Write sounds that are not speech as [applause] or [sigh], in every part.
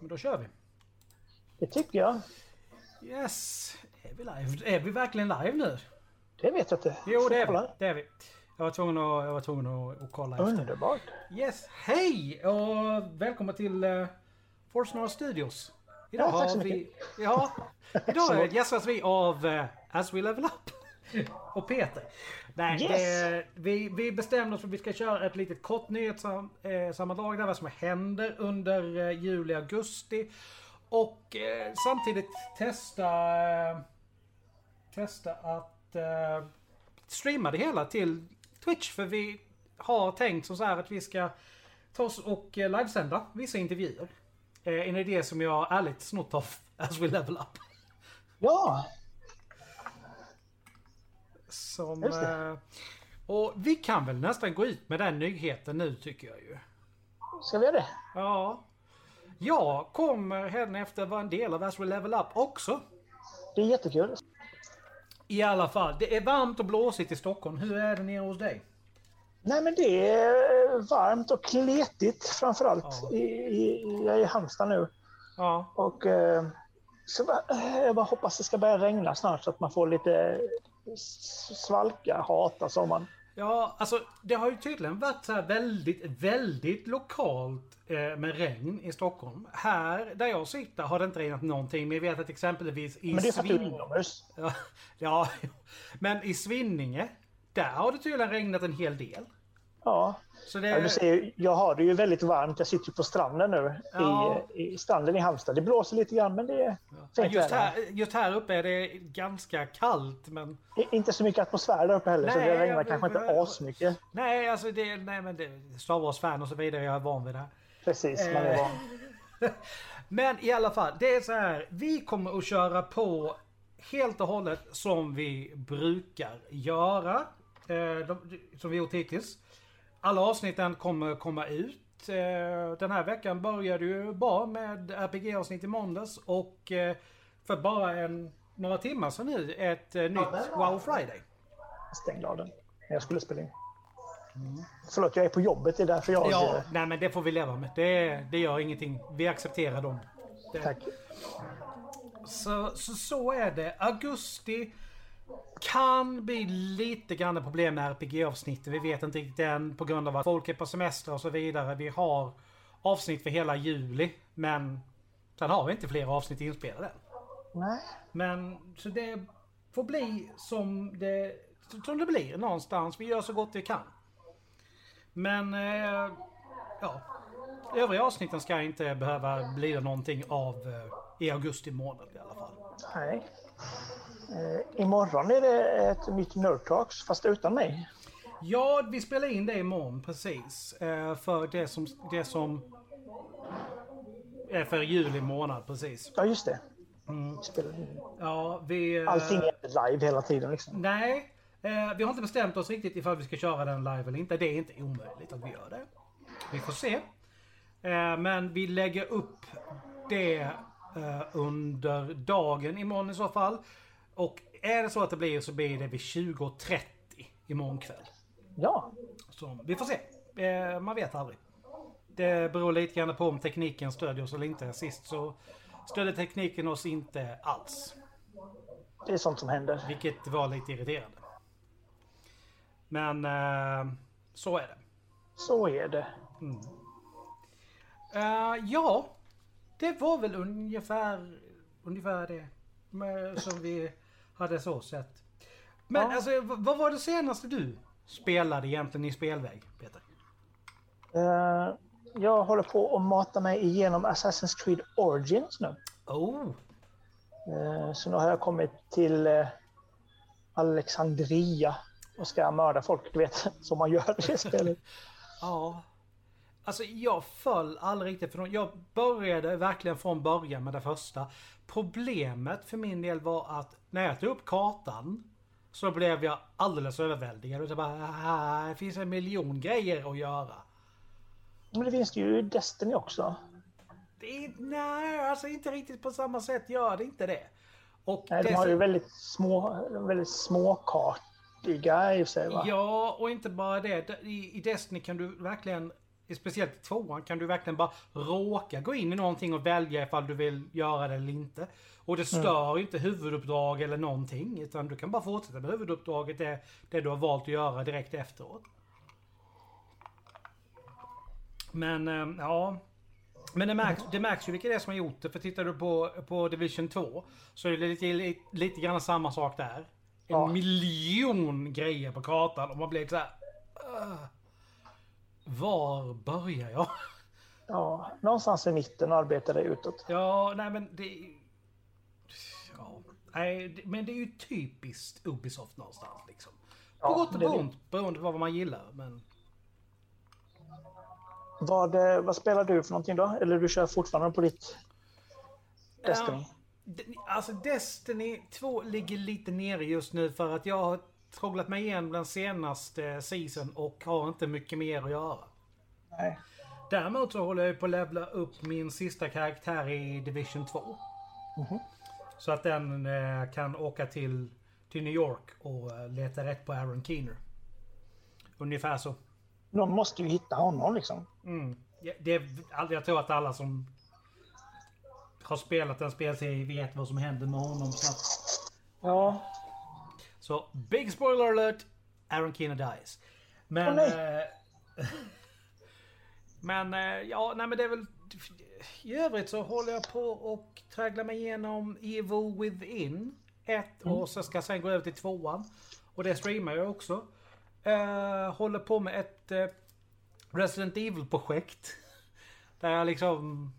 Men då kör vi. Det tycker jag. Yes. Är vi live? Är vi verkligen live nu? Det vet jag inte. Jo, det är vi. Det är vi. Jag var tvungen att, jag var tvungen att, att kolla efter. Underbart. Yes. Hej och välkomna till uh, Force North Studios. Idag Ja, tack så har vi... mycket. Ja, idag [laughs] gästas vi av uh, As We Level Up. [laughs] och Peter. Nej, Yes. det, vi, vi bestämde oss för att vi ska köra ett litet kort nyhetssammandrag där vad som händer under uh, juli, augusti. Och eh, samtidigt testa, eh, testa att eh, streama det hela till Twitch. För vi har tänkt som så här att vi ska ta oss och eh, livesända vissa intervjuer. Eh, en idé som jag ärligt snott av [laughs] As We Level Up. Ja, Som, eh, och vi kan väl nästan gå ut med den nyheten nu tycker jag ju. ska vi göra det? Ja. Jag kommer hen efter vara en del av As We Level Up också. Det är jättekul. I alla fall, det är varmt och blåsigt i Stockholm. Hur är det nere hos dig? Nej men det är varmt och kletigt framförallt. Ja. I, i, jag är i Halmstad nu. Ja, Och eh, så eh, jag bara hoppas det ska börja regna snart så att man får lite svalka, hata sommaren. ja alltså det har ju tydligen varit så här väldigt, väldigt lokalt eh, med regn i Stockholm. Här där jag sitter har det inte regnat någonting. Men jag vet att exempelvis i Men det är för att du är inomhus. Ja, [laughs] ja, men i Svinninge, där har det tydligen regnat en hel del. Ja. Så det... Ja, du ser, jag har det ju väldigt varmt. Jag sitter ju på stranden nu. Ja. I, I stranden i Halmstad. Det blåser lite grann men det är Ja, just, här, just här uppe är det ganska kallt men... Inte så mycket atmosfär där uppe heller så Nej, det regnar jag- kanske inte jag- asmycket. Nej, alltså det... Nej men det... Star Wars-fan och så vidare, jag är van vid det. Precis, man är Eh. van. [laughs] Men i alla fall, det är så här. Vi kommer att köra på helt och hållet som vi brukar göra. Eh, de, som vi gjort hittills. Alla avsnitten kommer komma ut. Eh, den här veckan började ju bra med RPG-avsnitt i måndags. Och eh, för bara en, några timmar sedan nu ett eh, nytt Wow Friday. Stängde av den. Men jag skulle spela in. Förlåt, jag är på jobbet. Det är därför jag... Ja, nej men det får vi leva med. Det, det gör ingenting. Vi accepterar dem. Det, Tack. Så, så så är det. Augusti kan bli lite grann problem med RPG-avsnitten. Vi vet inte riktigt än på grund av att folk är på semester och så vidare. Vi har avsnitt för hela juli. Men sen har vi inte fler avsnitt inspelade än. Nej. Men så det får bli som det, som det blir någonstans. Vi gör så gott vi kan. Men eh, ja. Övriga avsnitten ska inte behöva bli någonting av eh, i augusti månad i alla fall. Nej. Eh, imorgon är det ett nytt Nerd Talks, fast utan mig. Ja, vi spelar in det imorgon precis. Eh, för det som, det som är för juli månad precis. Ja, just det. Mm. Ja, vi... eh, Allting är live hela tiden. Liksom. Nej, eh, vi har inte bestämt oss riktigt ifall vi ska köra den live eller inte. Det är inte omöjligt att vi gör det. Vi får se. Eh, men vi lägger upp det eh, under dagen imorgon i så fall. Och är det så att det blir så blir det vid 20.30 imorgon kväll. Ja, Så vi får se. Eh, man vet aldrig. Det beror lite grann på om tekniken stödjer oss eller inte. Sist så stödde tekniken oss inte alls. det är sånt som händer. Vilket var lite irriterande. Men eh, så är det. Så är det. Eh, ja, det var väl ungefär, ungefär det med, som vi hade så sett. Men Ja. alltså, vad var det senaste du spelade egentligen i spelväg, Peter? Eh, jag håller på att mata mig igenom Assassin's Creed Origins nu. Oh, Eh, så nu har jag kommit till eh, Alexandria och ska mörda folk, du vet, [laughs] som man gör i det spelet. [laughs] ja. Alltså jag föll aldrig riktigt för. Jag började verkligen från början med det första. Problemet för min del var att när jag tog upp kartan så blev jag alldeles överväldigad. Och så bara, "Ah, det finns en miljon grejer att göra. Men det finns ju i Destiny också. Det nej, alltså inte riktigt på samma sätt gör det inte det. Och Nej, de det har ju väldigt små, väldigt småkartiga i och för sig. Va? Ja, och inte bara det. I, I Destiny kan du verkligen speciellt i tvåan kan du verkligen bara råka gå in i någonting och välja ifall du vill göra det eller inte. Och det stör inte huvuduppdrag eller någonting. Utan du kan bara fortsätta med huvuduppdraget, det, det du har valt att göra direkt efteråt. Men eh, ja. Men det märks, det märks ju vilka det är som har gjort det. För tittar du på, på Division 2 så är det lite, lite, grann samma sak där. En Ja. miljon grejer på kartan och man blir så här. "Ugh. Var börjar jag? Ja, någonstans i mitten arbetar det utåt. Ja, nej men det... Ja, nej, men det är ju typiskt Ubisoft någonstans liksom. På Ja, gott och ont, beroende på vad man gillar. Men... Vad, eh, vad spelar du för någonting då? Eller du kör fortfarande på ditt Destiny? D- alltså Destiny 2 ligger lite nere just nu för att jag har trånglat mig igenom den senaste season och har inte mycket mer att göra. Nej. Däremot så håller jag på att levla upp min sista karaktär i Division 2. Så att den eh, kan åka till, till New York och eh, leta rätt på Aaron Keener. Ungefär så. Någon måste ju hitta honom liksom. Mm. Ja, Det jag tror att alla som har spelat en spelserie vet vad som händer med honom. Så, att, Ja, så big spoiler alert! Aaron Keener dies. Men... Eh, [laughs] men eh, ja, nej men det är väl... I övrigt så håller jag på och tragglar mig igenom Evil Within 1 och så ska jag sen gå över till tvåan. Och det streamar jag också. Eh, håller på med ett eh, Resident Evil-projekt. [laughs] Där jag liksom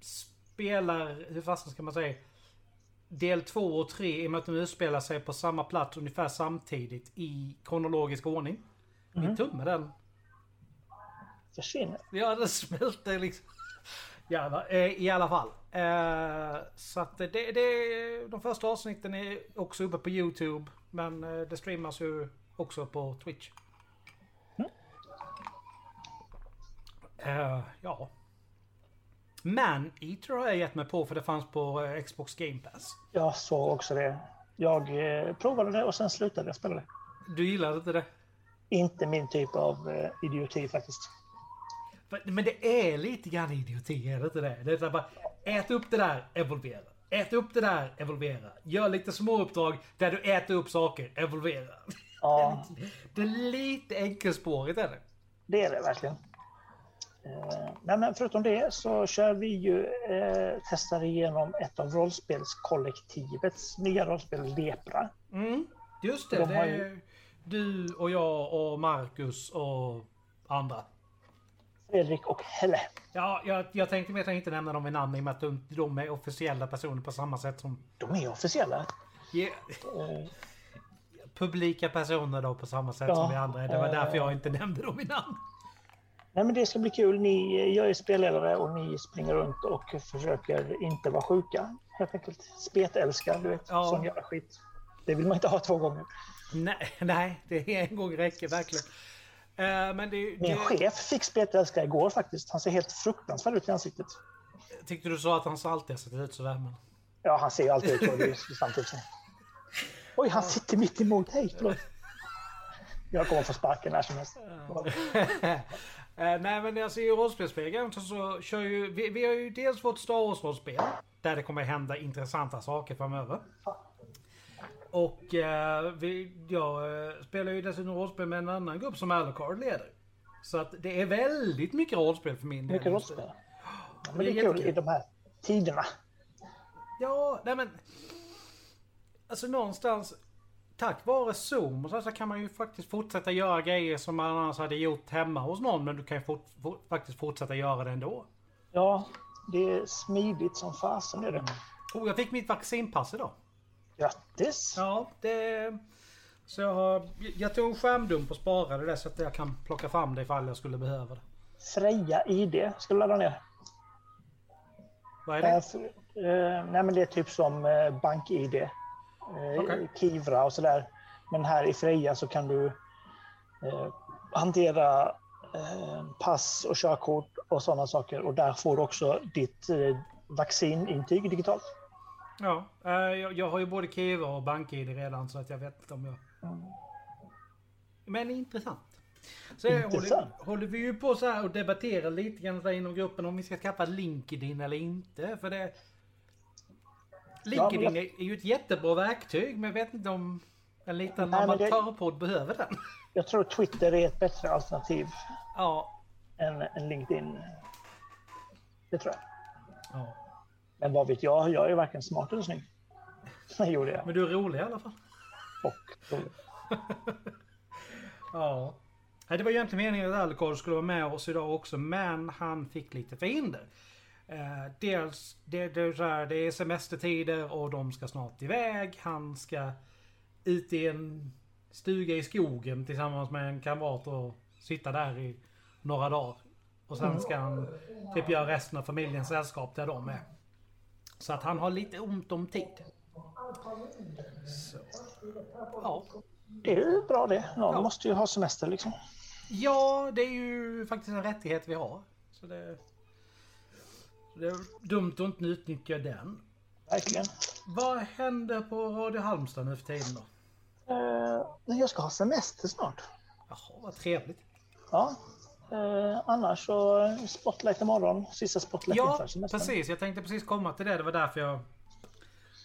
spelar, hur fasen ska man säga? Del 2 och 3 i och med att de utspelar sig på samma plats ungefär samtidigt i kronologisk ordning. Min tumme den försvinner. Ja, det smälter liksom. Ja, eh, i alla fall. Eh, så att det, det, de första avsnitten är också uppe på YouTube. Men eh, det streamas ju också på Twitch. Eh, ja. Man-Eater har jag gett mig på för det fanns på eh, Xbox Game Pass. Jag såg också det. Jag eh, provade det och sen slutade jag spela det. Du gillade inte det? Inte min typ av eh, idioti faktiskt. Men det är lite grann idioti, är det inte det? Det är så bara, ät upp det där, evolvera. Ät upp det där, evolvera. Gör lite små uppdrag där du äter upp saker, evolvera. Ja, [laughs] Det är lite enkelspårigt är det. det är det verkligen. Eh, nej, men förutom det så kör vi ju, eh, testar igenom ett av rollspelskollektivets nya rollspel Lepra. Mm, just det. De det är ju- du och jag och Marcus och andra. Fredrik och Helle. Ja, jag, jag tänkte mer att jag inte nämna dem vid namn i och med att de, de är officiella personer på samma sätt som De är officiella. ge, Eh, publika personer då på samma sätt Ja, som vi andra. Det var eh. därför jag inte nämnde dem vid namn. Nej, men det ska bli kul. Ni, jag är spelledare och ni springer runt och försöker inte vara sjuka. Helt enkelt spetälska, du vet. Ja. Sån jävla skit. Det vill man inte ha två gånger. Nej, [laughs] nej, det är en gång räcker verkligen. Eh, men det, Min det, chef fick spetälska igår faktiskt. Han ser helt fruktansvärd ut i ansiktet. tyckte du sa att han alltid har sett ut sådär men... Ja, han ser ju alltid ut så. Det är. [laughs] Oj, han sitter mitt emot. Hej, förlåt. Jag kommer få sparken när som helst. [laughs] Eh, nej men alltså i rollspelsspel så, kör ju... Vi, vi har ju dels fått Star Wars-rollspel. Där det kommer hända intressanta saker framöver. Och eh, vi, jag eh, spelar ju dessutom rollspel med en annan grupp som Alucard leder. Så att det är väldigt mycket rollspel för min del. Mycket rollspel. Men Det är det är kul i de här tiderna. Ja, nej men... Alltså någonstans... Tack vare Zoom och så, så kan man ju faktiskt fortsätta göra grejer som man annars hade gjort hemma hos någon. Men du kan ju fort, fort, faktiskt fortsätta göra det ändå. Ja, det är smidigt som fasen är det. Oh, jag fick mitt vaccinpass idag. Grattis! Ja, det... Så jag har... Jag tog en skärmdump och sparade det så att jag kan plocka fram det ifall jag skulle behöva det. Freja ID ska du ladda ner. Vad är det? Eh, för- eh, nej, men det är typ som eh, BankID. Eh, Okej. Kivra och sådär. Men här i Freja så kan du eh, hantera eh, pass och körkort och sådana saker. Och där får du också ditt eh, vaccinintyg digitalt. Ja, jag, har ju både Kiva och BankID redan så att jag vet inte om jag... Men intressant. Så håller, håller vi ju på så här och debatterar lite grann inom gruppen om vi ska skaffa LinkedIn eller inte. För det... LinkedIn men är, är ju ett jättebra verktyg men jag vet inte om en liten Nej, men det- amatörpodd behöver den. Jag tror Twitter är ett bättre alternativ Ja. än, än LinkedIn. Det tror jag. ja. Men vad vet jag? Jag är varken smart eller snygg. [laughs] Det gjorde jag. Men du är rolig i alla fall. Och rolig. Ja. Det var egentligen meningen att Alucard skulle vara med oss idag också men han fick lite förhinder. Eh, dels det, det, är så här, det är semestertider och de ska snart iväg. Han ska ut i en stuga i skogen tillsammans med en kamrat och sitta där i några dagar. Och sen ska han typ göra resten av familjens sällskap där de är. Så att han har lite ont om tid. Så. Ja. Det är ju bra det. Någon Ja. måste ju ha semester liksom. Ja, det är ju faktiskt en rättighet vi har. Så det, det är dumt att inte utnyttja den. Verkligen. Vad händer på Radio Halmstad nu för tiden då? Eh, jag ska ha semester snart. Jaha, vad trevligt. Ja. Eh, annars så Spotlight imorgon. Sista Spotlight Ja, inför semestern. precis. Jag tänkte precis komma till det. Det var därför jag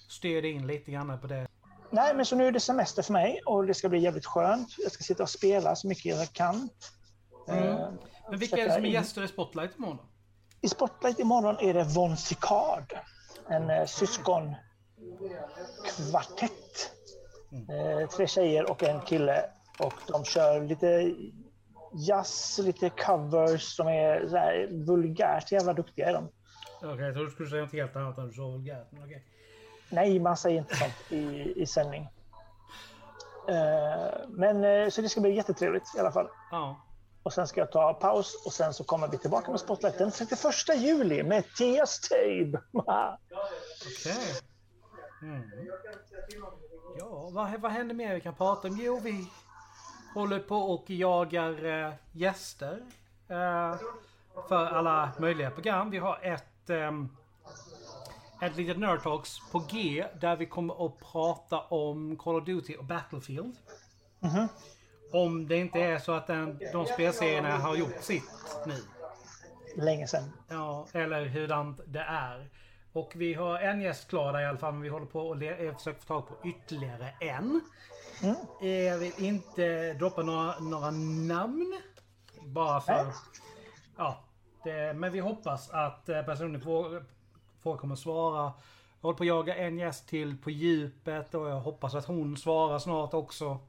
styrde in lite grann på det. Nej, men så nu är det semester för mig och det ska bli jävligt skönt. Jag ska sitta och spela så mycket jag kan. Mm. Eh, Men vilka är det som är gäster i Spotlight imorgon då? I Spotlight imorgon är det Von Sicard. En eh, syskonkvartett. Eh, tre tjejer och en kille. Och de kör lite jazz, lite covers. De är så här vulgärt jävla duktiga är de. Okej, jag trodde du skulle säga något helt annat än du sa vulgärt. Men okej. Nej, man säger inte sånt i, i sändning. Eh, men eh, så det ska bli jättetrevligt i alla fall. Ja. Och sen ska jag ta paus och sen så kommer vi tillbaka med Spotlight den 31 juli med Tias Tabe. [laughs] Okej. Mm. Ja, vad, vad händer mer vi kan prata om? Jo, vi håller på och jagar eh, gäster. Eh, för alla möjliga program. Vi har ett, ehm, ett litet Nerd Talks på G där vi kommer att prata om Call of Duty och Battlefield. Om det inte är så att den, de spelserierna har gjort sitt nu. Länge sedan. Ja, eller hurdant det är. Och vi har en gäst klar där i alla fall, men vi håller på och eh, försöker få tag på ytterligare en. Eh, Jag vill inte droppa några, några namn. Bara för... Ja. Det, men vi hoppas att eh, personen får, får kommer svara. Jag håller på att jaga en gäst till på djupet och jag hoppas att hon svarar snart också.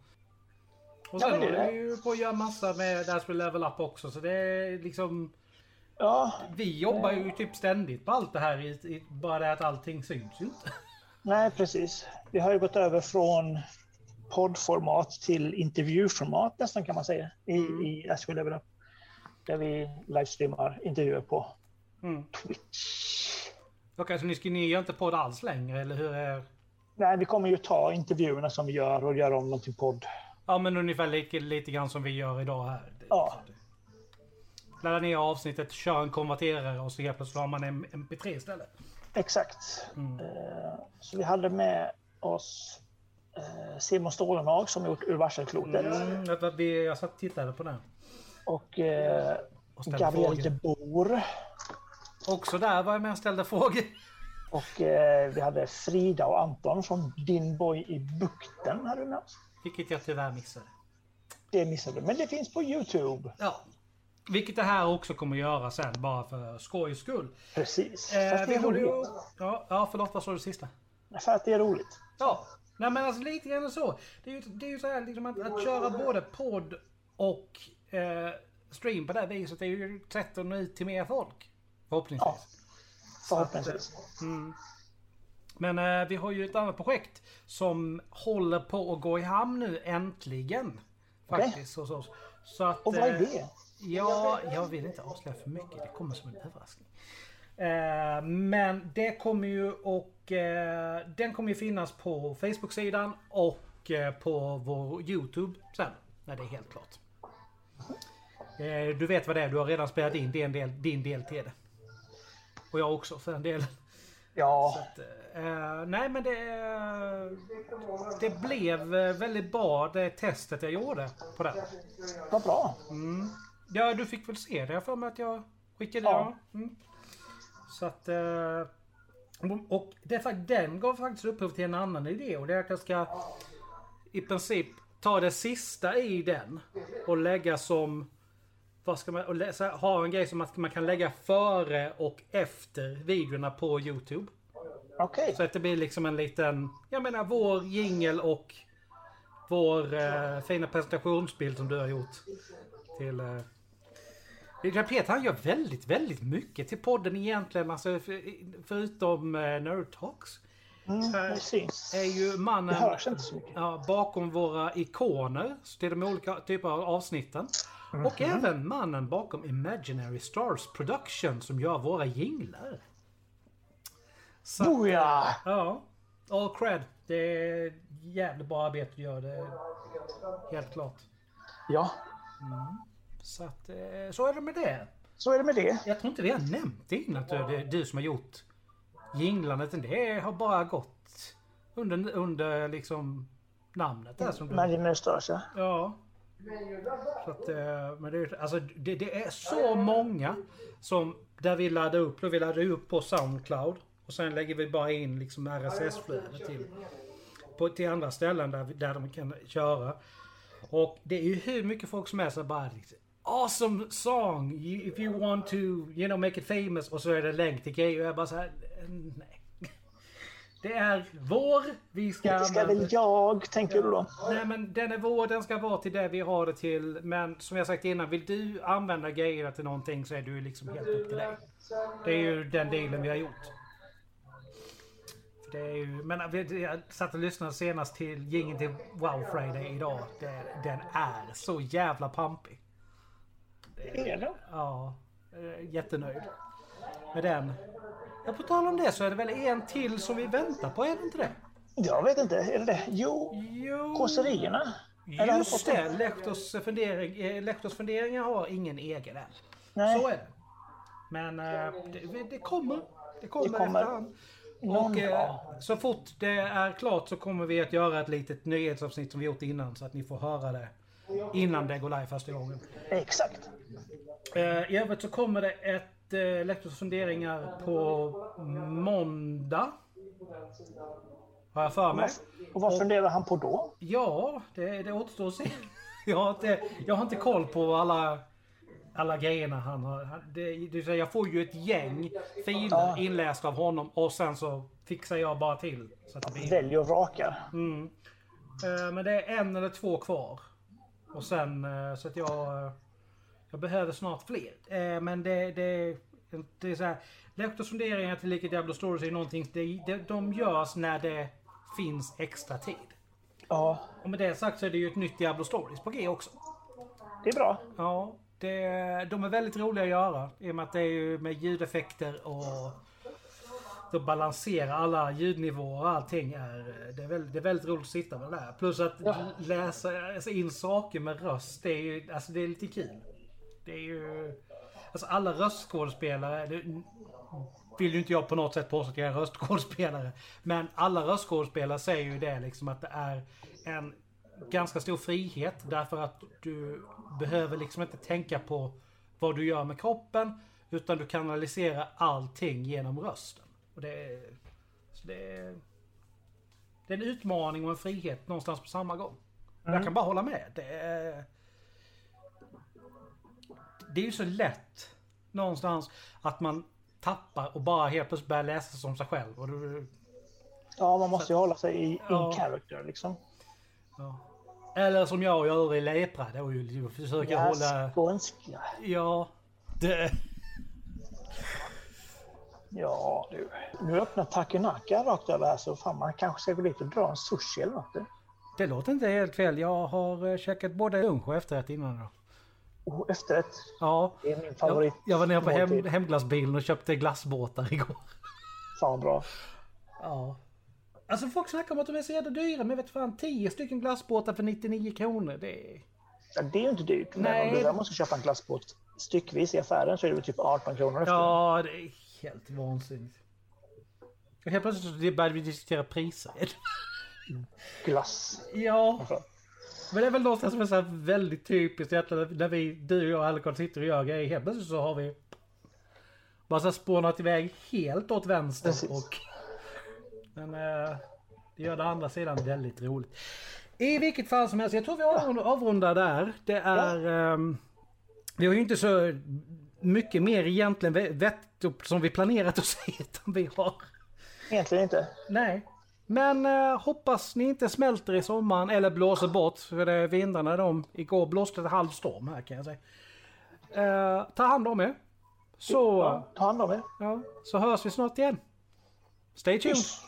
Och Ja, sen är håller vi ju på att göra massa med We Level Up också. Så det är liksom... Ja, Vi jobbar ju typ ständigt på allt det här. I, i, bara det att allting syns ju inte. [laughs] nej precis. Vi har ju gått över från poddformat till intervjuformat nästan kan man säga i, i As We Level Up. Där vi livestreamar intervjuer på Mm. Twitch. Okej, så ni, ska, ni gör inte podd alls längre, eller hur är... Nej, vi kommer ju ta intervjuerna som vi gör och göra om dem till podd. Ja, men ungefär lika, lite grann som vi gör idag här. Ja. Ladda ner avsnittet, kör en konverterare och så helt plötsligt har man en MP3 istället. Exakt. Mm. Eh, Så vi hade med oss eh, Simon Stålenhag som gjort Ur varselklotet Mm, jag, satt och tittade på den. och eh, Och Gabriel de Boer. Också där var jag med och ställde frågor. Och eh, vi hade Frida och Anton från Din Boy i bukten. Hade vi med oss. Vilket jag tyvärr missade. Det missade du, men det finns på Youtube. Ja. Vilket det här också kommer göra sen, bara för skojs skull. Precis. Eh, att det är håller ju... roligt. Ja, ja, förlåt, vad sa du sista? för att det är roligt. Ja, nej men alltså lite grann så. Det är ju, det är ju så här liksom att, att köra både podd och eh, stream på det här viset. Det är ju ett sätt att nå ut till mer folk. Förhoppningsvis. Förhoppningsvis. Men eh, vi har ju ett annat projekt som håller på att gå i hamn nu äntligen. Faktiskt hos oss. Så att, Och vad är eh, det? Ja, jag vill inte avslöja för mycket. Det kommer som en överraskning. Eh, men det kommer ju och eh, den kommer ju finnas på Facebook-sidan och eh, på vår YouTube sen. När det är helt klart. Eh, du vet vad det är. Du har redan spelat in din del, din del till det. Och jag också för den delen. Ja, Att, eh, nej men det, eh, det blev eh, väldigt bra det testet jag gjorde på det. vad bra. Ja, du fick väl se det. För mig att jag skickade Ja. det. Mm. Så att... eh, Och det den gav faktiskt upphov till en annan idé och det är att jag ska i princip ta det sista i den och lägga som... Vad ska man... Och läsa, ha en grej som man kan lägga före och efter videorna på Youtube. Okej. Så att det blir liksom en liten... Jag menar vår jingel och vår eh, fina presentationsbild som du har gjort. Till... Eh, Peter han gör väldigt, väldigt mycket till podden egentligen. Alltså för, förutom eh, Nerd Talks. Mm, det. Är ju Det mannen hörs inte så mycket. ja, bakom våra ikoner till de olika typer av avsnitten. Och Mhm. även mannen bakom Imaginary Stars Production som gör våra jinglar. Så Boja! Ja, all cred. Det är jävligt bra arbete du gör. Det helt klart. Ja, Så att, eh, så är det med det. så är det med det. Jag tror inte vi har nämnt det innan att det är du som har gjort jinglandet. Det har bara gått under, under liksom namnet där som du... Imaginary Stars, ja. Ja. Så att, eh, men det, är- alltså, det, det är så många som där vi laddar upp. Då vi laddar upp på Soundcloud. Och sen lägger vi bara in liksom RSS-flöde till, på, till andra ställen där, vi- där de kan köra. Och det är ju hur mycket folk som är så bara liksom, Awesome song! If you want to, you know, make it famous. Och så är det länk till grejer. Och jag bara så här, nej. Det är vår. Vi ska Det ska använda- väl jag, tänker du då? Nej men den är vår, den ska vara till det vi har det till. Men som jag sagt innan, vill du använda grejerna till någonting så är du liksom helt upp till dig. Det är ju den dealen vi har gjort. För det är ju, men jag satt och lyssnade senast till gingen till Wow Friday idag. Det, den är så jävla pampig. Är det? Ja, jättenöjd med den. Ja, på tal om det så är det väl en till som vi väntar på, är det inte det? Jag vet inte, är det det? Jo, Jo. kåserierna. Just det, dem? Lektors, fundering, eh, Lektors funderingar har ingen egen än. Nej. Så är det. Men eh, det, det kommer. Det kommer, Det kommer. efterhand. Och eh, så fort det är klart så kommer vi att göra ett litet nyhetsavsnitt som vi gjort innan så att ni får höra det innan det går live första gången. Exakt. Eh, I övrigt så kommer det ett eh, Lektors funderingar på måndag. Har jag för mig. Och vad funderar han på då? Ja, det, det återstår att se. [laughs] Jag har inte, jag har inte koll på alla, alla grejerna han har. Det, det, säga, jag får ju ett gäng filer Ja. inlästa av honom och sen så fixar jag bara till. Så att det blir, Väljer och vrakar. mm. Eh, Men det är en eller två kvar. Och sen eh, så att jag... Jag behöver snart fler. Eh, Men det, det, det är så här. Lektors funderingar till Like Diablo Stories är någonting. Det, det, de görs när det finns extra tid. Ja, Och med det sagt så är det ju ett nytt Diablo Stories på G också. det är bra. Ja, det, de är väldigt roliga att göra. I och med att det är ju med ljudeffekter och då balansera alla ljudnivåer och allting. Är, det, är väldigt, det är väldigt roligt att sitta med det där. Plus att läsa alltså in saker med röst. Det är ju alltså det är lite kul. Det är ju... Alltså alla röstskådespelare. Det, vill ju inte jag på något sätt påstå att jag är röstskådespelare. Men alla röstskådespelare säger ju det liksom att det är en ganska stor frihet. Därför att du behöver liksom inte tänka på vad du gör med kroppen. Utan du kanaliserar allting genom rösten. Och det är, det är, det är en utmaning och en frihet någonstans på samma gång. Jag kan bara hålla med. Det är, det är ju så lätt någonstans att man tappar och bara helt plötsligt börjar läsa som sig själv. Och du, Ja, man måste ju hålla sig i in Ja. character liksom. ja. Eller som jag gör i Lepra. Det är ju att försöka hålla... Ja, skånska. Ja. Det... Ja, du. Nu öppnar Takenaka rakt över här så fan man kanske ska gå dit och dra en sushi eller något. det låter inte helt fel. Jag har eh, käkat både lunch och efterrätt innan då. Och efterrätt. Ja. Det är min Jag, favorit. jag var nere på hem, hemglassbilen och köpte glassbåtar [laughs] igår. Fan bra. Ja. Alltså folk snackar om att de är så jävla dyra. Men vet fan 10 stycken glassbåtar för 99 kronor. Det är... Ja, det är ju inte dyrt. Men Nej. om du däremot ska köpa en glassbåt styckvis i affären så är det väl typ 18 kronor efter. Ja, det är helt vansinnigt. Och helt plötsligt började vi diskutera priser. Glass. Ja, Alltså, men det är väl någonstans som är så här väldigt typiskt egentligen när vi, du och jag Alcon sitter och gör grejer. Plötsligt så har vi bara så spånat iväg helt åt vänster. Precis. Och, men eh, det gör det andra sidan väldigt roligt. I vilket fall som helst, jag tror vi avrundar, avrundar där. Det är... ehm, vi har ju inte så mycket mer egentligen vett som vi planerat att säga. Utan vi har... egentligen inte. Nej. Men eh, hoppas ni inte smälter i sommaren eller blåser bort. För det är vindarna de... Igår blåste det halv storm här kan jag säga. Eh, ta hand om er. Så, Ja, ta hand om er. ja, så hörs vi snart igen. Stay tuned. Puss.